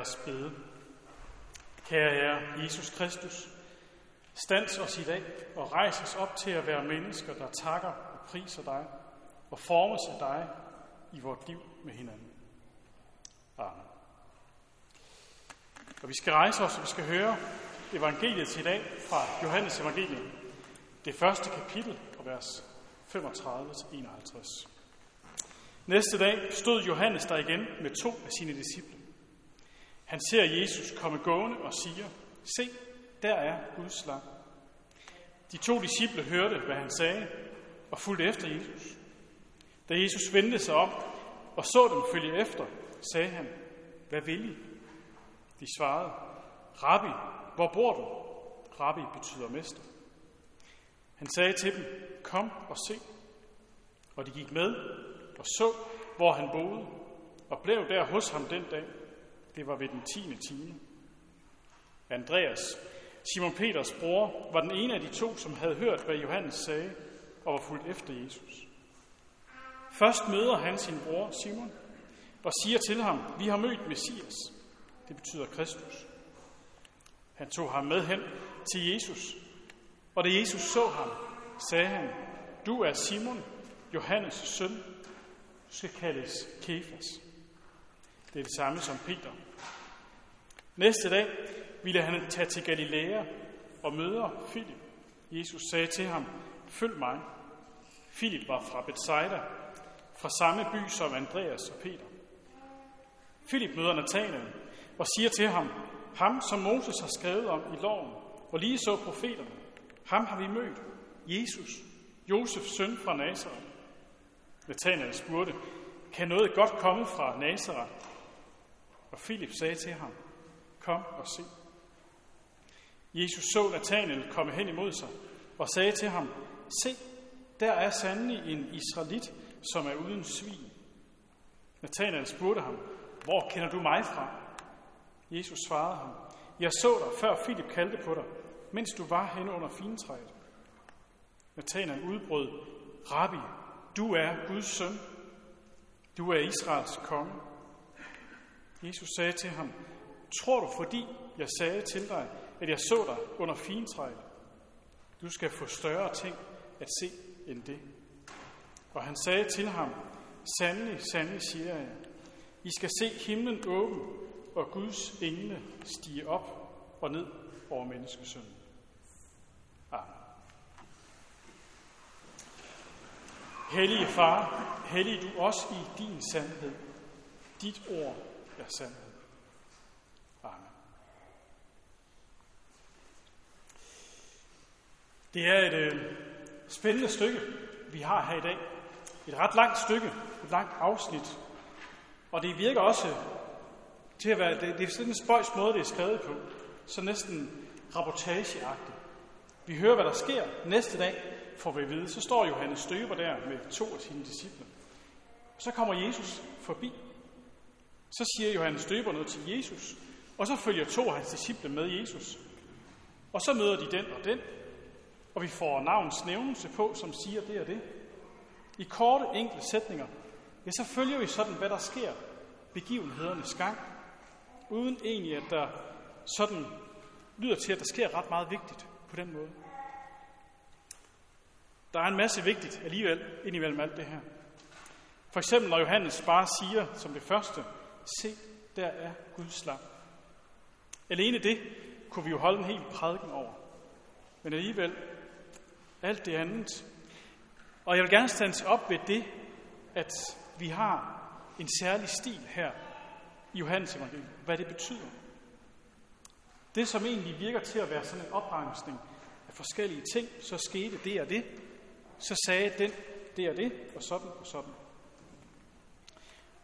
os bede. Kære Herre Jesus Kristus, stands os i dag og rejs os op til at være mennesker, der takker og priser dig og formes af dig i vort liv med hinanden. Amen. Og vi skal rejse os, og vi skal høre evangeliet til i dag fra Johannes evangeliet, det første kapitel og vers 35-51. Næste dag stod Johannes der igen med to af sine disciple. Han ser Jesus komme gående og siger, se, der er Guds lam. De to disciple hørte, hvad han sagde, og fulgte efter Jesus. Da Jesus vendte sig om og så dem følge efter, sagde han, hvad vil I? De svarede, Rabbi, hvor bor du? Rabbi betyder mester. Han sagde til dem, kom og se. Og de gik med og så, hvor han boede, og blev der hos ham den dag. Det var ved den tiende time. Andreas, Simon Peters bror, var den ene af de to, som havde hørt, hvad Johannes sagde, og var fulgt efter Jesus. Først møder han sin bror Simon og siger til ham, vi har mødt Messias. Det betyder Kristus. Han tog ham med hen til Jesus, og da Jesus så ham, sagde han, du er Simon, Johannes søn, du skal kaldes Kefas. Det er det samme som Peter. Næste dag ville han tage til Galilea og møde Filip. Jesus sagde til ham, følg mig. Filip var fra Bethsaida, fra samme by som Andreas og Peter. Filip møder Nathanael og siger til ham, ham som Moses har skrevet om i loven, og lige så profeterne, ham har vi mødt, Jesus, Josefs søn fra Nazareth. Nathanael spurgte, kan noget godt komme fra Nazareth? Og Filip sagde til ham, kom og se. Jesus så Nathanael komme hen imod sig og sagde til ham, se, der er sandelig en israelit, som er uden svin. Nathanael spurgte ham, hvor kender du mig fra? Jesus svarede ham, jeg så dig, før Filip kaldte på dig, mens du var henne under fintræet. Nathanael udbrød, Rabbi, du er Guds søn. Du er Israels konge. Jesus sagde til ham, tror du, fordi jeg sagde til dig, at jeg så dig under fintræet? Du skal få større ting at se end det. Og han sagde til ham, sandelig, sandelig siger jeg, I skal se himlen åben, og Guds engle stige op og ned over menneskesønnen. Amen. Hellige Far, hellig du også i din sandhed. Dit ord er sandhed. Amen. Det er et øh, spændende stykke, vi har her i dag. Et ret langt stykke, et langt afsnit. Og det virker også til at være, det, det er sådan en spøjs måde, det er skrevet på. Så næsten rapportageagtigt. Vi hører, hvad der sker. Næste dag får vi at vide, så står Johannes Støber der med to af sine disciple. Så kommer Jesus forbi. Så siger Johannes Støber noget til Jesus, og så følger to af hans disciple med Jesus. Og så møder de den og den, og vi får navns nævnelse på, som siger det og det. I korte, enkle sætninger, ja, så følger vi sådan, hvad der sker, begivenhedernes gang, uden egentlig, at der sådan lyder til, at der sker ret meget vigtigt på den måde. Der er en masse vigtigt alligevel indimellem alt det her. For eksempel når Johannes bare siger som det første, se, der er Guds lam. Alene det kunne vi jo holde en hel prædiken over. Men alligevel, alt det andet. Og jeg vil gerne stands op ved det, at vi har en særlig stil her i Johannes evangeliet, hvad det betyder. Det, som egentlig virker til at være sådan en opremsning af forskellige ting, så skete det og det, så sagde den det og det, og sådan og sådan.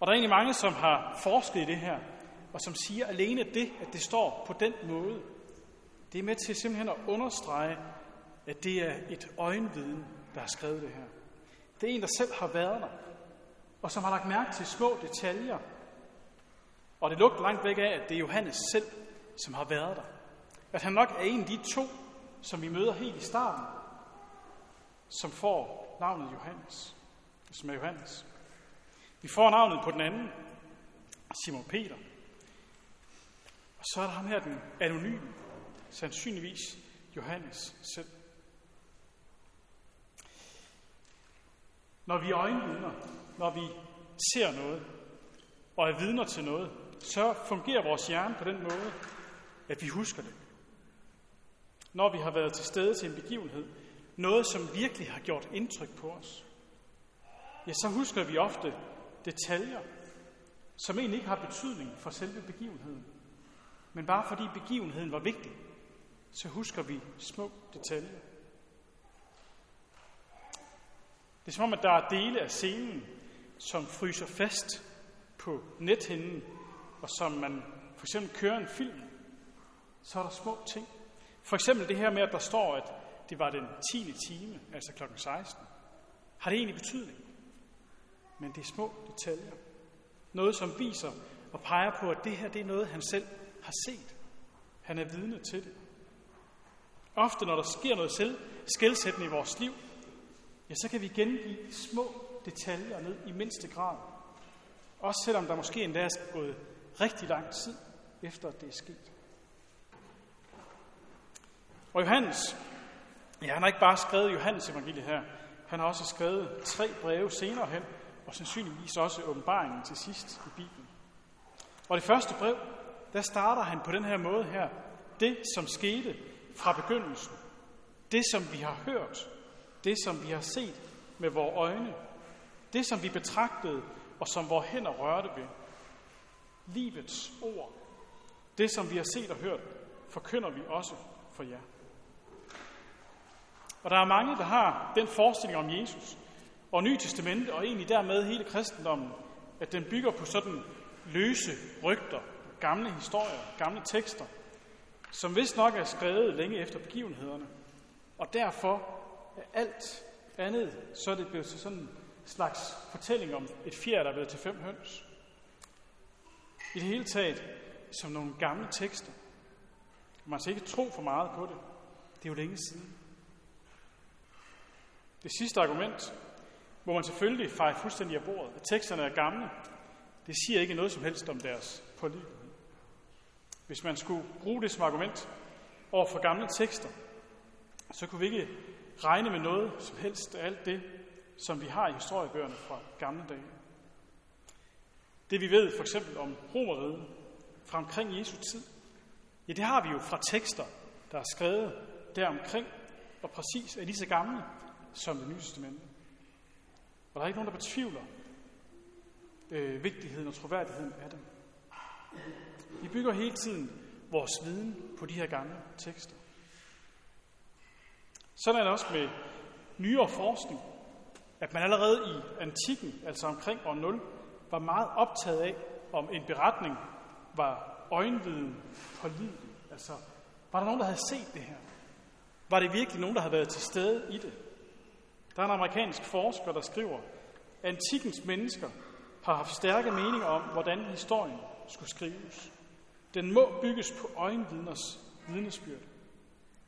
Og der er egentlig mange, som har forsket i det her, og som siger alene det, at det står på den måde, det er med til simpelthen at understrege, at det er et øjenviden, der har skrevet det her. Det er en, der selv har været der, og som har lagt mærke til små detaljer. Og det lugter langt væk af, at det er Johannes selv, som har været der. At han nok er en af de to, som vi møder helt i starten, som får navnet Johannes, som er Johannes. Vi får navnet på den anden, Simon Peter så er der ham her, den anonyme, sandsynligvis Johannes selv. Når vi er øjenvidner, når vi ser noget og er vidner til noget, så fungerer vores hjerne på den måde, at vi husker det. Når vi har været til stede til en begivenhed, noget som virkelig har gjort indtryk på os, ja, så husker vi ofte detaljer, som egentlig ikke har betydning for selve begivenheden. Men bare fordi begivenheden var vigtig, så husker vi små detaljer. Det er som om, at der er dele af scenen, som fryser fast på nethinden, og som man for eksempel kører en film, så er der små ting. For eksempel det her med, at der står, at det var den 10. time, altså kl. 16. Har det egentlig betydning? Men det er små detaljer. Noget, som viser og peger på, at det her det er noget, han selv har set. Han er vidne til det. Ofte, når der sker noget selv skældsættende i vores liv, ja, så kan vi gengive små detaljer ned i mindste grad. Også selvom der måske endda er gået rigtig lang tid efter, at det er sket. Og Johannes, ja, han har ikke bare skrevet Johannes evangeliet her, han har også skrevet tre breve senere hen, og sandsynligvis også åbenbaringen til sidst i Bibelen. Og det første brev, der starter han på den her måde her. Det, som skete fra begyndelsen. Det, som vi har hørt. Det, som vi har set med vores øjne. Det, som vi betragtede, og som vores hænder rørte ved. Livets ord. Det, som vi har set og hørt, forkynder vi også for jer. Og der er mange, der har den forestilling om Jesus og Nye Testamente, og egentlig dermed hele kristendommen, at den bygger på sådan løse rygter, gamle historier, gamle tekster, som vist nok er skrevet længe efter begivenhederne. Og derfor er alt andet, så er det blevet til sådan en slags fortælling om et fjer, der er blevet til fem høns. I det hele taget som nogle gamle tekster. Man skal altså ikke tro for meget på det. Det er jo længe siden. Det sidste argument, hvor man selvfølgelig fejrer fuldstændig af bordet, at teksterne er gamle, det siger ikke noget som helst om deres pålidelighed. Hvis man skulle bruge det som argument over for gamle tekster, så kunne vi ikke regne med noget som helst af alt det, som vi har i historiebøgerne fra gamle dage. Det vi ved for eksempel om romeriet fra omkring Jesu tid, ja det har vi jo fra tekster, der er skrevet deromkring, og præcis er lige så gamle som det nye testamente. Og der er ikke nogen, der betvivler øh, vigtigheden og troværdigheden af dem. Vi bygger hele tiden vores viden på de her gamle tekster. Sådan er det også med nyere forskning, at man allerede i antikken, altså omkring år 0, var meget optaget af, om en beretning var øjenviden pålidelig. Altså, var der nogen, der havde set det her? Var det virkelig nogen, der havde været til stede i det? Der er en amerikansk forsker, der skriver, antikkens mennesker har haft stærke meninger om, hvordan historien skulle skrives. Den må bygges på øjenvidners vidnesbyrd.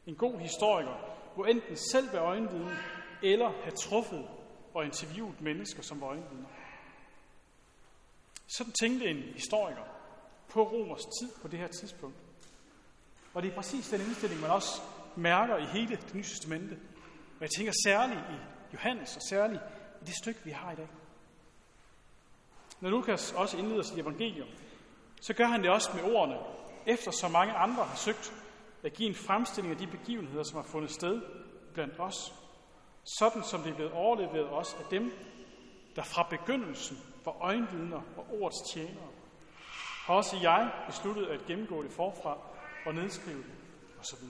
En god historiker må enten selv være øjenvidne, eller have truffet og interviewet mennesker som øjenvidner. Sådan tænkte en historiker på Romers tid på det her tidspunkt. Og det er præcis den indstilling, man også mærker i hele det nye testamente. Og jeg tænker særligt i Johannes, og særligt i det stykke, vi har i dag. Når Lukas også indleder sit evangelium, så gør han det også med ordene, efter så mange andre har søgt at give en fremstilling af de begivenheder, som har fundet sted blandt os, sådan som det er blevet overleveret os af dem, der fra begyndelsen var øjenvidner og ordets tjenere. Har også jeg besluttet at gennemgå det forfra og nedskrive det, osv.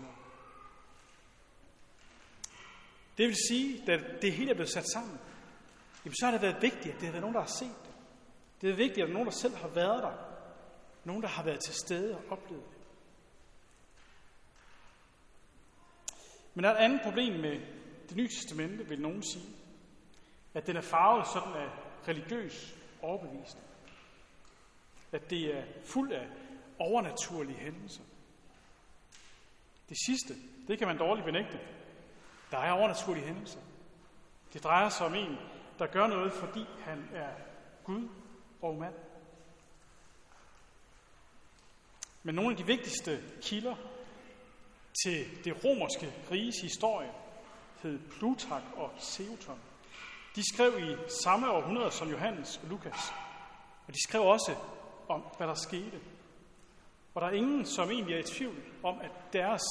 Det vil sige, at det hele er blevet sat sammen, jamen så har det været vigtigt, at det har været nogen, der har set det. Det er vigtigt, at der er nogen, der selv har været der. Nogen, der har været til stede og oplevet det. Men der er et andet problem med det nye testamente, vil nogen sige. At den er farvet sådan af religiøs overbevisning. At det er fuld af overnaturlige hændelser. Det sidste, det kan man dårligt benægte. Der er overnaturlige hændelser. Det drejer sig om en, der gør noget, fordi han er Gud og mand. Men nogle af de vigtigste kilder til det romerske riges historie hed Plutark og Seuton. De skrev i samme århundrede som Johannes og Lukas. Og de skrev også om, hvad der skete. Og der er ingen, som egentlig er i tvivl om, at deres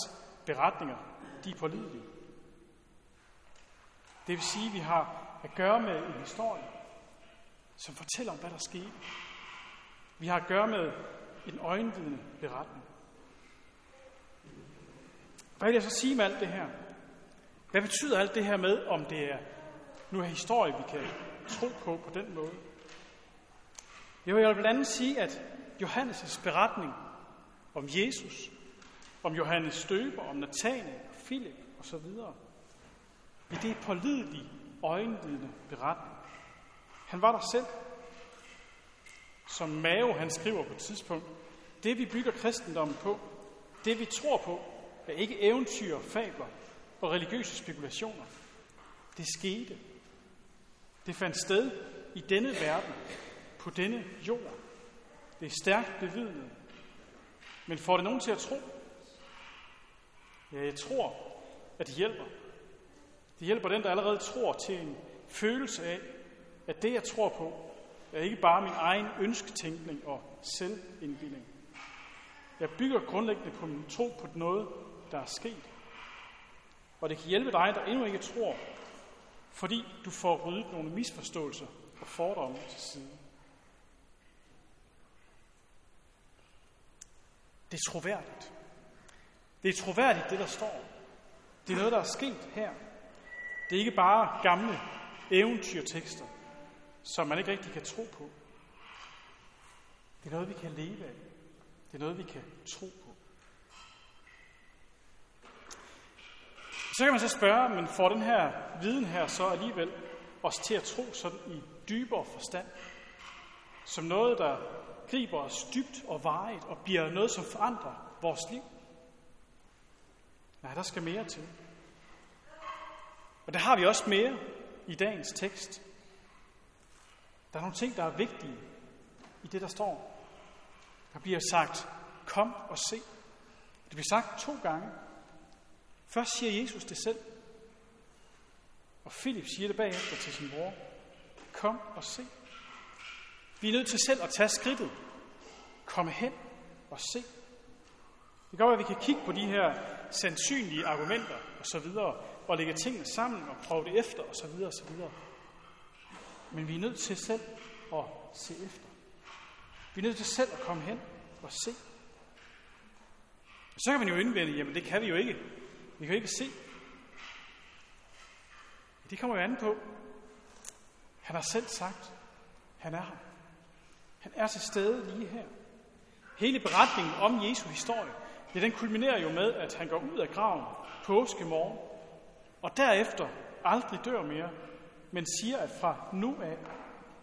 beretninger, de er pålidelige. Det vil sige, at vi har at gøre med en historie, som fortæller om, hvad der skete. Vi har at gøre med en øjenvidende beretning. Hvad vil jeg så sige med alt det her? Hvad betyder alt det her med, om det er nu er historie, vi kan tro på på den måde? Jo, jeg vil blandt andet sige, at Johannes' beretning om Jesus, om Johannes Støber, om Nathanael og Philip osv., det er pålidelig, øjenvidende beretning. Han var der selv. Som Mao han skriver på et tidspunkt, det vi bygger kristendommen på, det vi tror på, er ikke eventyr, fabler og religiøse spekulationer. Det skete. Det fandt sted i denne verden, på denne jord. Det er stærkt bevidnet. Men får det nogen til at tro? Ja, jeg tror, at det hjælper. Det hjælper den, der allerede tror til en følelse af, at det, jeg tror på, er ikke bare min egen ønsketænkning og selvindbildning. Jeg bygger grundlæggende på min tro på noget, der er sket. Og det kan hjælpe dig, der endnu ikke tror, fordi du får ryddet nogle misforståelser og fordomme til side. Det er troværdigt. Det er troværdigt, det der står. Det er noget, der er sket her. Det er ikke bare gamle eventyrtekster, som man ikke rigtig kan tro på. Det er noget, vi kan leve af. Det er noget, vi kan tro på. Så kan man så spørge, men får den her viden her så alligevel os til at tro sådan i dybere forstand? Som noget, der griber os dybt og varigt og bliver noget, som forandrer vores liv? Nej, der skal mere til. Og der har vi også mere i dagens tekst. Der er nogle ting, der er vigtige i det, der står. Der bliver sagt, kom og se. Det bliver sagt to gange. Først siger Jesus det selv, og Philip siger det bagefter til sin bror. Kom og se. Vi er nødt til selv at tage skridtet. Komme hen og se. Det gør, at vi kan kigge på de her sandsynlige argumenter og så videre, og lægge tingene sammen og prøve det efter og så videre og så videre. Men vi er nødt til selv at se efter. Vi er nødt til selv at komme hen og se. Så kan man jo indvende, jamen det kan vi jo ikke. Vi kan jo ikke se. Det kommer jo an på. Han har selv sagt, han er her. Han er til stede lige her. Hele beretningen om Jesu historie, ja, den kulminerer jo med, at han går ud af graven påskemorgen, og derefter aldrig dør mere, men siger, at fra nu af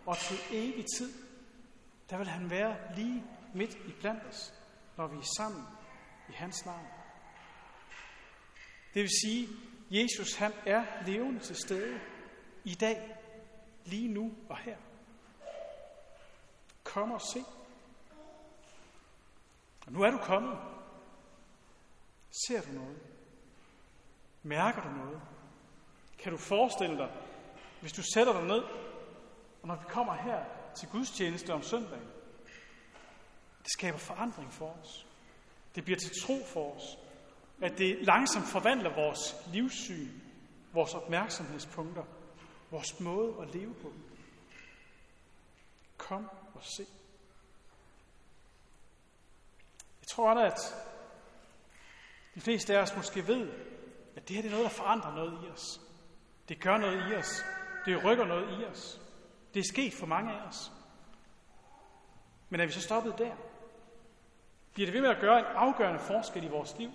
og til evig tid, der vil han være lige midt i blandt os, når vi er sammen i hans navn. Det vil sige, Jesus han er levende til stede i dag, lige nu og her. Kom og se. Og nu er du kommet. Ser du noget? Mærker du noget? Kan du forestille dig, hvis du sætter dig ned, og når vi kommer her til gudstjeneste om søndagen, det skaber forandring for os. Det bliver til tro for os. At det langsomt forvandler vores livssyn, vores opmærksomhedspunkter, vores måde at leve på. Kom og se. Jeg tror godt, at de fleste af os måske ved, at det her det er noget, der forandrer noget i os. Det gør noget i os. Det rykker noget i os. Det er sket for mange af os. Men er vi så stoppet der? Bliver det ved med at gøre en afgørende forskel i vores liv,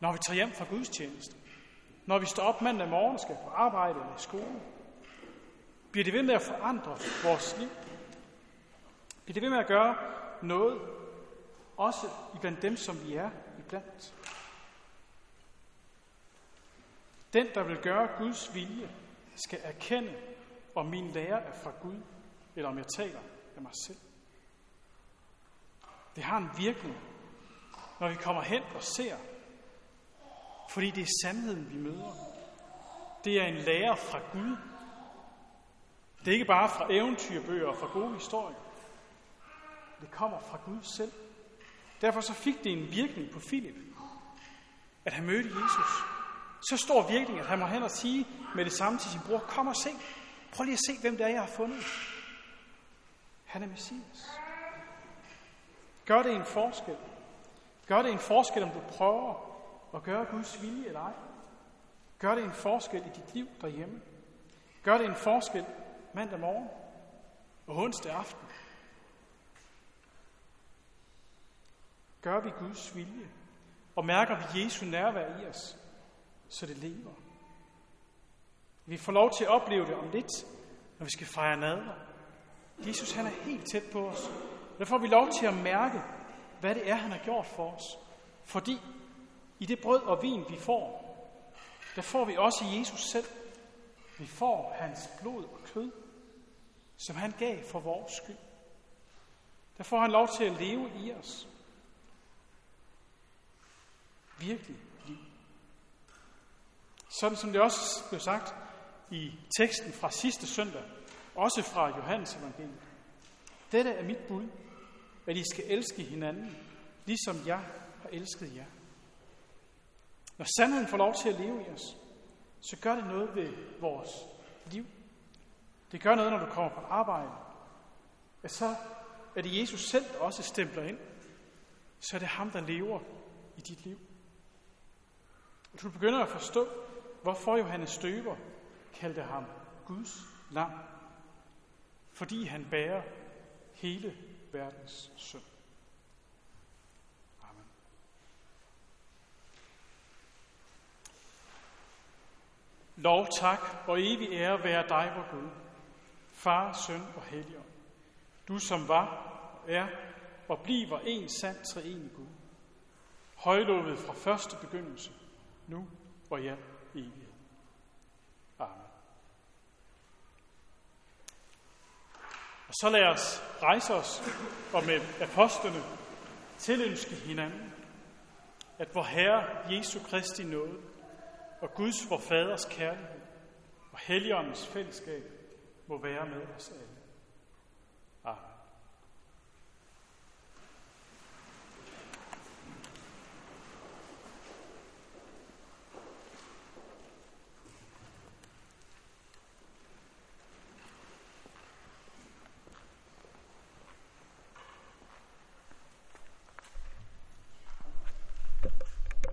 når vi tager hjem fra gudstjeneste? Når vi står op mandag morgen og skal på arbejde eller i skole? Bliver det ved med at forandre vores liv? Bliver det ved med at gøre noget, også blandt dem, som vi er iblandt? Den, der vil gøre Guds vilje, skal erkende, om min lære er fra Gud, eller om jeg taler af mig selv. Det har en virkning når vi kommer hen og ser. Fordi det er sandheden, vi møder. Det er en lærer fra Gud. Det er ikke bare fra eventyrbøger og fra gode historier. Det kommer fra Gud selv. Derfor så fik det en virkning på Filip, at han mødte Jesus. Så stor virkning, at han må hen og sige med det samme til sin bror, kom og se. Prøv lige at se, hvem det er, jeg har fundet. Han er Messias. Gør det en forskel. Gør det en forskel, om du prøver at gøre Guds vilje eller ej. Gør det en forskel i dit liv derhjemme. Gør det en forskel mandag morgen og onsdag aften. Gør vi Guds vilje, og mærker vi Jesu nærvær i os, så det lever. Vi får lov til at opleve det om lidt, når vi skal fejre nadver. Jesus han er helt tæt på os. Der får vi lov til at mærke, hvad det er, han har gjort for os. Fordi i det brød og vin, vi får, der får vi også Jesus selv. Vi får hans blod og kød, som han gav for vores skyld. Der får han lov til at leve i os. Virkelig. Sådan som det også blev sagt i teksten fra sidste søndag, også fra Johannes evangeliet. Dette er mit bud, at I skal elske hinanden, ligesom jeg har elsket jer. Når sandheden får lov til at leve i os, så gør det noget ved vores liv. Det gør noget, når du kommer på arbejde. At så er det Jesus selv, der også stempler ind. Så er det ham, der lever i dit liv. Og du begynder at forstå, hvorfor Johannes Støber kaldte ham Guds lam. Fordi han bærer hele verdens synd. Amen. Lov, tak og evig ære være dig, vor Gud, Far, Søn og Helligånd. Du som var, er og bliver en sand treenig Gud. Højlovet fra første begyndelse, nu og ja evighed. Amen. Og så lad os rejse os og med apostlene tilønske hinanden, at vor Herre Jesu Kristi nåde og Guds vor Faders kærlighed og Helligåndens fællesskab må være med os alle.